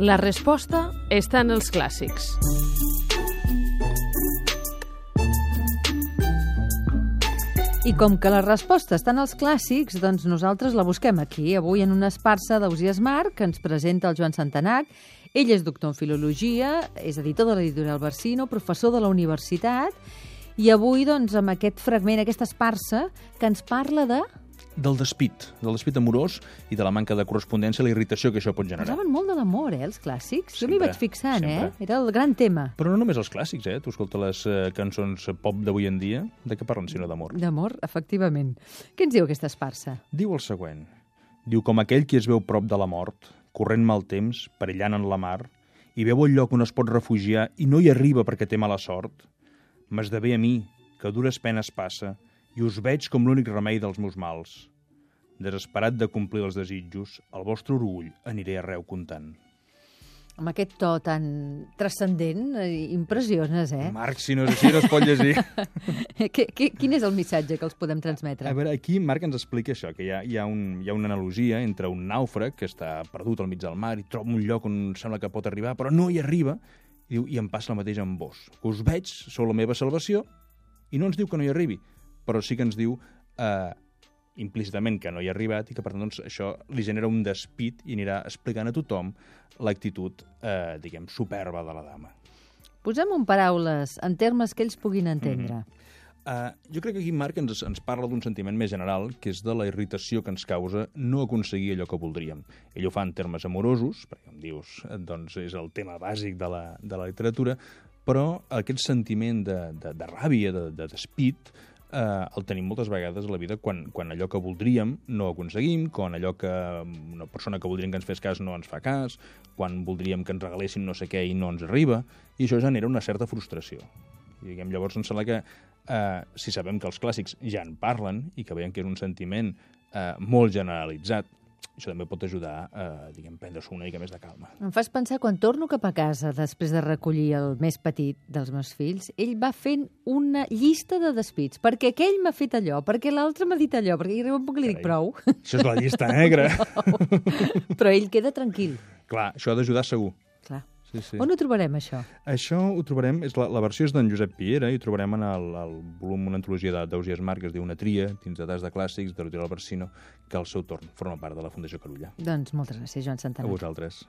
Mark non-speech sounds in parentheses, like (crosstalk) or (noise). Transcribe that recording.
La resposta està en els clàssics. I com que la resposta està en els clàssics, doncs nosaltres la busquem aquí, avui en una esparça d'Ausias Marc, que ens presenta el Joan Santanac. Ell és doctor en Filologia, és editor de l'editorial Barsino, professor de la universitat, i avui, doncs, amb aquest fragment, aquesta esparça, que ens parla de... Del despit, del despit amorós i de la manca de correspondència, la irritació que això pot generar. Parlaven molt de l'amor, eh, els clàssics. jo m'hi Sempre, vaig fixant, sempre. eh? Era el gran tema. Però no només els clàssics, eh? Tu escolta les eh, cançons pop d'avui en dia, de què parlen sinó d'amor? D'amor, efectivament. Què ens diu aquesta esparça? Diu el següent. Diu, com aquell qui es veu prop de la mort, corrent mal temps, perillant en la mar, i veu el lloc on es pot refugiar i no hi arriba perquè té mala sort, m'esdevé a mi, que dures penes passa, i us veig com l'únic remei dels meus mals. Desesperat de complir els desitjos, el vostre orgull aniré arreu comptant. Amb aquest to tan transcendent, eh, impressiones, eh? Marc, si no és així, no es pot llegir. (laughs) que, que, quin és el missatge que els podem transmetre? A veure, aquí Marc ens explica això, que hi ha, hi ha, un, hi ha una analogia entre un nàufrag que està perdut al mig del mar i troba un lloc on sembla que pot arribar, però no hi arriba, i diu, i em passa el mateix amb vos. Que us veig, sou la meva salvació, i no ens diu que no hi arribi, però sí que ens diu eh, implícitament que no hi ha arribat i que, per tant, doncs, això li genera un despit i anirà explicant a tothom l'actitud, eh, diguem, superba de la dama. Posem en paraules, en termes que ells puguin entendre. Mm -hmm. Uh, jo crec que aquí Marc ens, ens parla d'un sentiment més general, que és de la irritació que ens causa no aconseguir allò que voldríem. Ell ho fa en termes amorosos, perquè, com dius, doncs és el tema bàsic de la, de la literatura, però aquest sentiment de, de, de ràbia, de, de despit, eh, el tenim moltes vegades a la vida quan, quan allò que voldríem no ho aconseguim, quan allò que una persona que voldríem que ens fes cas no ens fa cas, quan voldríem que ens regalessin no sé què i no ens arriba, i això genera una certa frustració. I, diguem, llavors em sembla que eh, si sabem que els clàssics ja en parlen i que veiem que és un sentiment eh, molt generalitzat, això també pot ajudar a eh, diguem, prendre-s'ho una mica més de calma. Em fas pensar, quan torno cap a casa després de recollir el més petit dels meus fills, ell va fent una llista de despits, perquè aquell m'ha fet allò, perquè l'altre m'ha dit allò, perquè hi arriba un punt que li dic prou. Això és la llista (laughs) negra. Però ell queda tranquil. Clar, això ha d'ajudar segur. Sí, sí. On ho trobarem, això? Això ho trobarem, és la, la versió és d'en Josep Piera, i ho trobarem en el, el volum, una antologia de- d'Ausias Marc, que es diu Una tria, dins de tas de clàssics, de l'Hotel Barsino, que al seu torn forma part de la Fundació Carulla. Doncs moltes gràcies, Joan A Santana. vosaltres.